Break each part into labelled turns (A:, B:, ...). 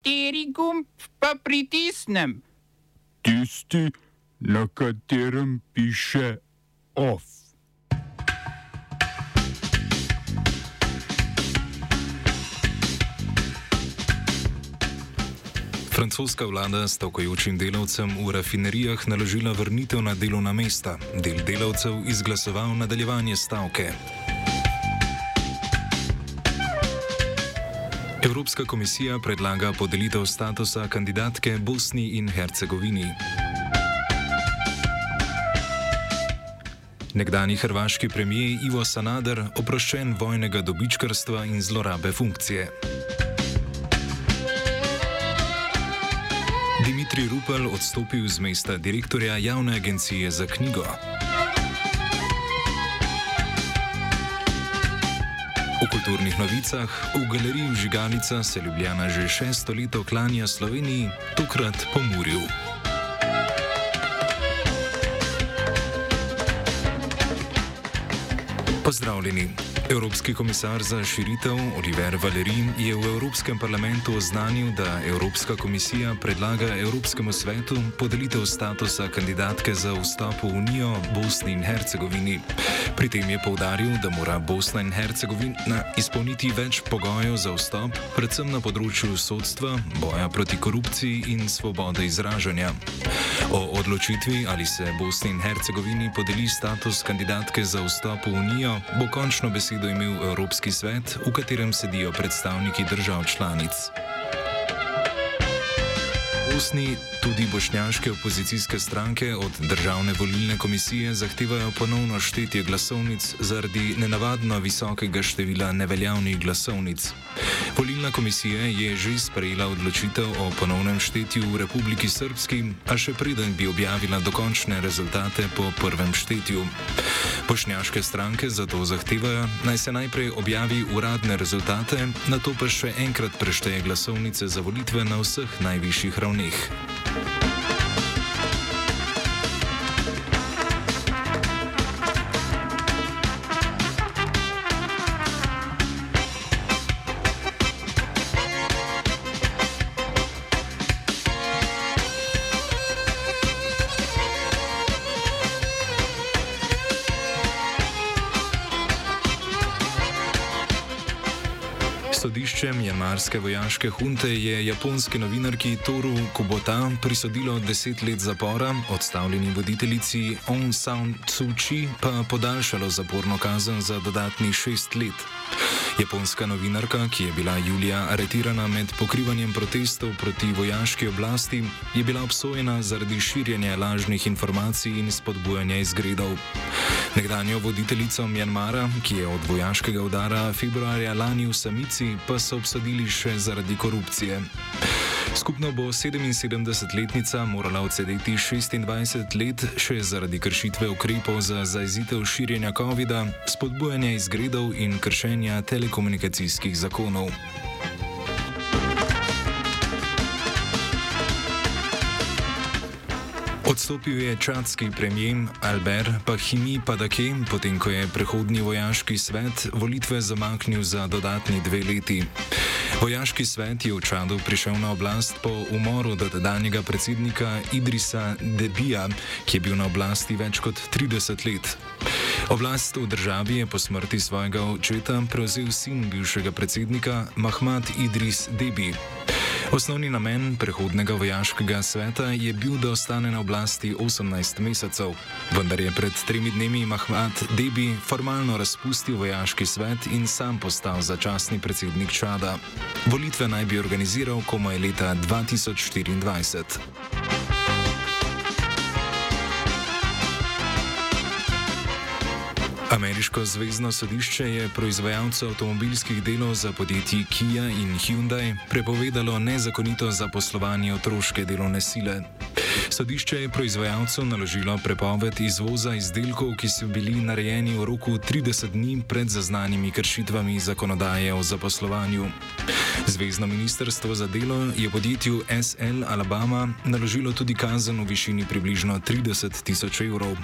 A: Kateri gumb pa pritisnem?
B: Tisti, na katerem piše OF.
C: Francoska vlada stavkajočim delavcem v rafinerijah naložila vrnitev na delovna mesta, del delavcev izglasoval nadaljevanje stavke. Evropska komisija predlaga podelitev statusa kandidatke Bosni in Hercegovini. Nekdani hrvaški premijer Ivo Sanader oproščen vojnega dobičkarstva in zlorabe funkcije. Dimitri Rupel odstopil z mesta direktorja javne agencije za knjigo. V kulturnih novicah v galeriji Žiganica se Ljubljana že šesto leto klanja Sloveniji, tokrat po Murju. Pozdravljeni. Evropski komisar za širitev Oliver Valerin je v Evropskem parlamentu oznanil, da Evropska komisija predlaga Evropskemu svetu podelitev statusa kandidatke za vstop v Unijo Bosni in Hercegovini. Pri tem je povdaril, da mora Bosna in Hercegovina izpolniti več pogojev za vstop, predvsem na področju sodstva, boja proti korupciji in svobode izražanja. O odločitvi, ali se Bosni in Hercegovini podeli status kandidatke za vstop v Unijo, bo končno besedo imel Evropski svet, v katerem sedijo predstavniki držav članic. Bosni tudi bošnjaške opozicijske stranke od Državne volilne komisije zahtevajo ponovno štetje glasovnic zaradi nenavadno visokega števila neveljavnih glasovnic. Volilna komisija je že sprejela odločitev o ponovnem štetju v Republiki Srpski, a še preden bi objavila dokončne rezultate po prvem štetju. Bošnjaške stranke zato zahtevajo, naj se najprej objavi uradne rezultate, na to pa še enkrat prešteje glasovnice za volitve na vseh najvišjih ravneh. Munich. Sodišče mjanmarske vojaške hunte je japonski novinarki Toru Kubota prisodilo deset let zapora, odstavljeni voditeljici Aung San Suu Kyi pa podaljšalo zaporno kazen za dodatnih šest let. Japonska novinarka, ki je bila julija aretirana med pokrivanjem protestov proti vojaški oblasti, je bila obsojena zaradi širjenja lažnih informacij in spodbujanja izgredov. Nekdanjo voditeljico Mjanmara, ki je od vojaškega udara februarja lani v samici, pa so obsodili še zaradi korupcije. Skupno bo 77-letnica morala odsedeti 26 let še zaradi kršitve ukrepov za zaizitev širjenja COVID-a, spodbujanja izgredov in kršenja telekomunikacijskih zakonov. Odstopil je čadski premijer Albert Pahimi Padake, potem ko je prehodni vojaški svet volitve zamaknil za dodatni dve leti. Vojaški svet je v Čadu prišel na oblast po umoru dodanjega predsednika Idrisa Debija, ki je bil na oblasti več kot 30 let. Oblast v državi je po smrti svojega očeta prevzel sin bivšega predsednika Mahmad Idris Debi. Osnovni namen prehodnega vojaškega sveta je bil, da ostane na oblasti 18 mesecev, vendar je pred tremi dnevi Mahmad Debi formalno razpustil vojaški svet in sam postal začasni predsednik Čada. Volitve naj bi organiziral komaj leta 2024. Ameriško zvezdno sodišče je proizvajalcu avtomobilskih delov za podjetji Kia in Hyundai prepovedalo nezakonito zaposlovanje otroške delovne sile. Sodišče je proizvajalcu naložilo prepoved izvoza izdelkov, ki so bili narejeni v roku 30 dni pred zaznanimi kršitvami zakonodaje o zaposlovanju. Zvezdno ministrstvo za delo je podjetju SL Alabama naložilo tudi kazen v višini približno 30 tisoč evrov.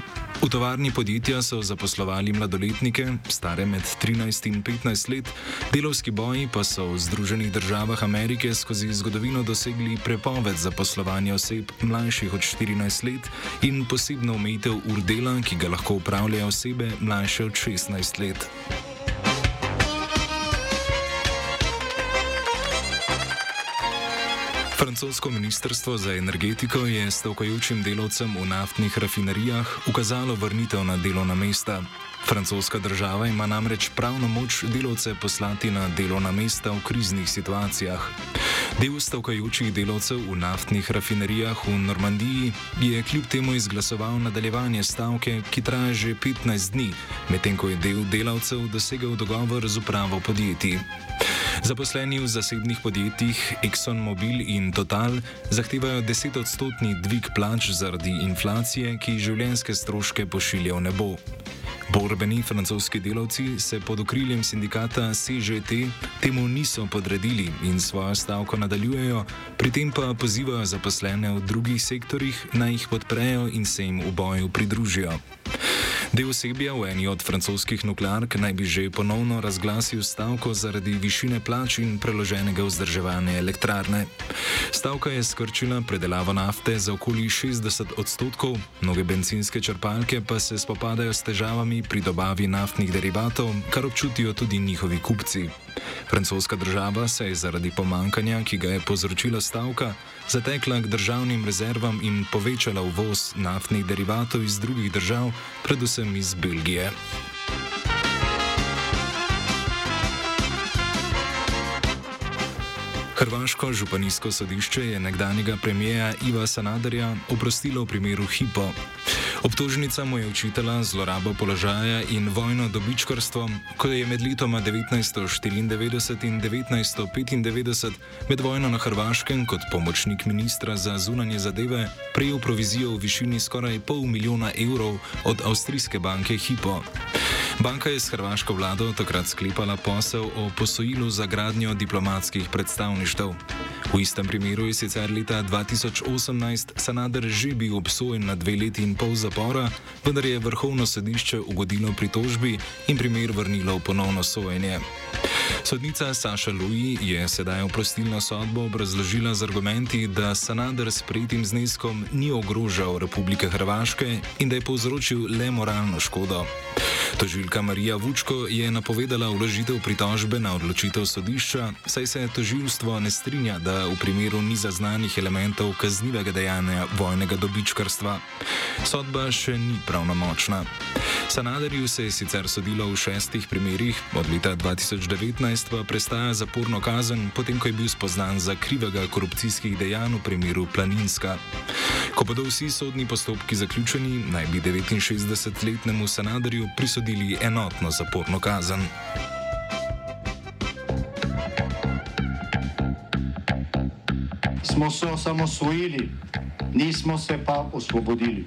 C: V tovarni podjetja so zaposlovali mladoletnike, stare med 13 in 15 let, delovski boji pa so v Združenih državah Amerike skozi zgodovino dosegli prepoved zaposlovanja oseb mlajših od 14 let in posebno omejitev ur dela, ki ga lahko upravljajo osebe mlajše od 16 let. Francosko ministrstvo za energetiko je stavkajočim delavcem v naftnih rafinerijah ukazalo vrnitev na delovna mesta. Francoska država ima namreč pravno moč delavce poslati na delovna mesta v kriznih situacijah. Del stavkajočih delavcev v naftnih rafinerijah v Normandiji je kljub temu izglasoval nadaljevanje stavke, ki traja že 15 dni, medtem ko je del delavcev dosegel dogovor z upravo podjetij. Zaposleni v zasebnih podjetjih ExxonMobil in Total zahtevajo 10-odstotni dvig plač zaradi inflacije, ki življenjske stroške pošilja v nebo. Borbeni francoski delavci se pod okriljem sindikata CGT temu niso podredili in svojo stavko nadaljujejo, pri tem pa pozivajo zaposlene v drugih sektorjih naj jih podprejo in se jim v boju pridružijo. Del osebja v eni od francoskih nukleark naj bi že ponovno razglasil stavko zaradi višine plač in preloženega vzdrževanja elektrarne. Stavka je skrčila predelavo nafte za okoli 60 odstotkov, mnoge benzinske črpalke pa se spopadajo s težavami pri dobavi naftnih derivatov, kar občutijo tudi njihovi kupci. Francoska država se je zaradi pomankanja, ki ga je povzročila stavka, zatekla k državnim rezervam in povečala uvoz naftnih derivatov iz drugih držav, predvsem iz Belgije. Hrvaško županijsko sodišče je nekdanjega premijeja Iva Sanaderja oprostilo v primeru Hipo. Obtožnica mu je učitala zlorabo položaja in vojno dobičkarstvo, ko je med letoma 1994 in 1995 med vojno na Hrvaškem kot pomočnik ministra za zunanje zadeve prejel provizijo v višini skoraj pol milijona evrov od avstrijske banke Hipo. Banka je s hrvaško vlado takrat sklepala posel o posojilu za gradnjo diplomatskih predstavništev. V istem primeru je sicer leta 2018 Sanader že bil obsojen na dve leti in pol zapora, vendar je vrhovno sodišče ugodilo pritožbi in primer vrnilo v ponovno sojenje. Sodnica Saša Louis je sedaj oprostilno sodbo obrazložila z argumenti, da Sanader s prejetim zneskom ni ogrožal Republike Hrvaške in da je povzročil le moralno škodo. Tožilka Marija Vučko je napovedala vložitev pritožbe na odločitev sodišča, saj se tožilstvo ne strinja, da v primeru ni zaznanih elementov kaznivega dejanja vojnega dobičkarstva. Sodba še ni pravnomočna. Sanaderju se je sicer sodilo v šestih primerih, od leta 2019 pa prestaja zaporno kazen, potem ko je bil spoznan za krivega korupcijskih dejanj v primeru Planinska. Ko bodo vsi sodni postopki zaključeni, naj bi 69-letnemu Sanaderju prisodili enotno zaporno kazen.
D: Smo se osamosvojili, nismo se pa osvobodili.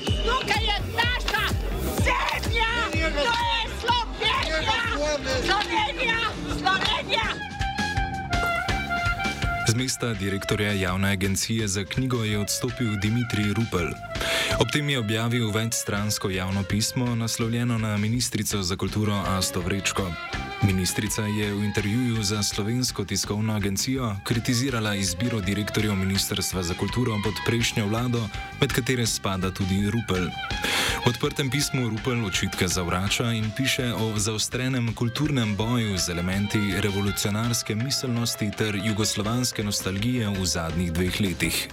C: mesta direktorja javne agencije za knjigo je odstopil Dimitrij Rupel. Ob tem je objavil večstransko javno pismo, naslovljeno na ministrico za kulturo Asto Vrečko. Ministrica je v intervjuju za slovensko tiskovno agencijo kritizirala izbiro direktorjev Ministrstva za kulturo pod prejšnjo vlado, med katere spada tudi Rupel. V odprtem pismu Rupel očitke zavrača in piše o zaostrenem kulturnem boju z elementi revolucionarske miselnosti ter jugoslovanske nostalgije v zadnjih dveh letih.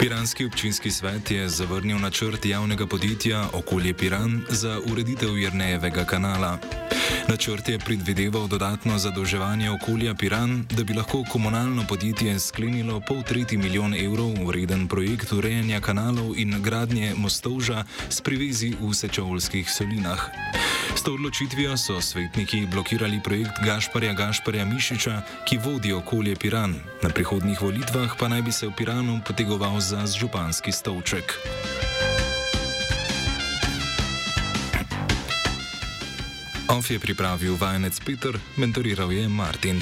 C: Piranski občinski svet je zavrnil načrt javnega podjetja Okolje Piran za ureditev Jrnejevega kanala. Načrt je predvideval dodatno zadolževanje okolja Piran, da bi lahko komunalno podjetje sklenilo pol tretji milijon evrov vreden projekt urejanja kanalov in gradnje mostovža s privezi v Sečovskih solinah. S to odločitvijo so svetniki blokirali projekt Gašparja Gašparja Mišiča, ki vodi okolje Piran. Na prihodnjih volitvah pa naj bi se v Piranu potegoval za županski stolček. OF je pripravil vajenec Peter, mentoriral je Martin.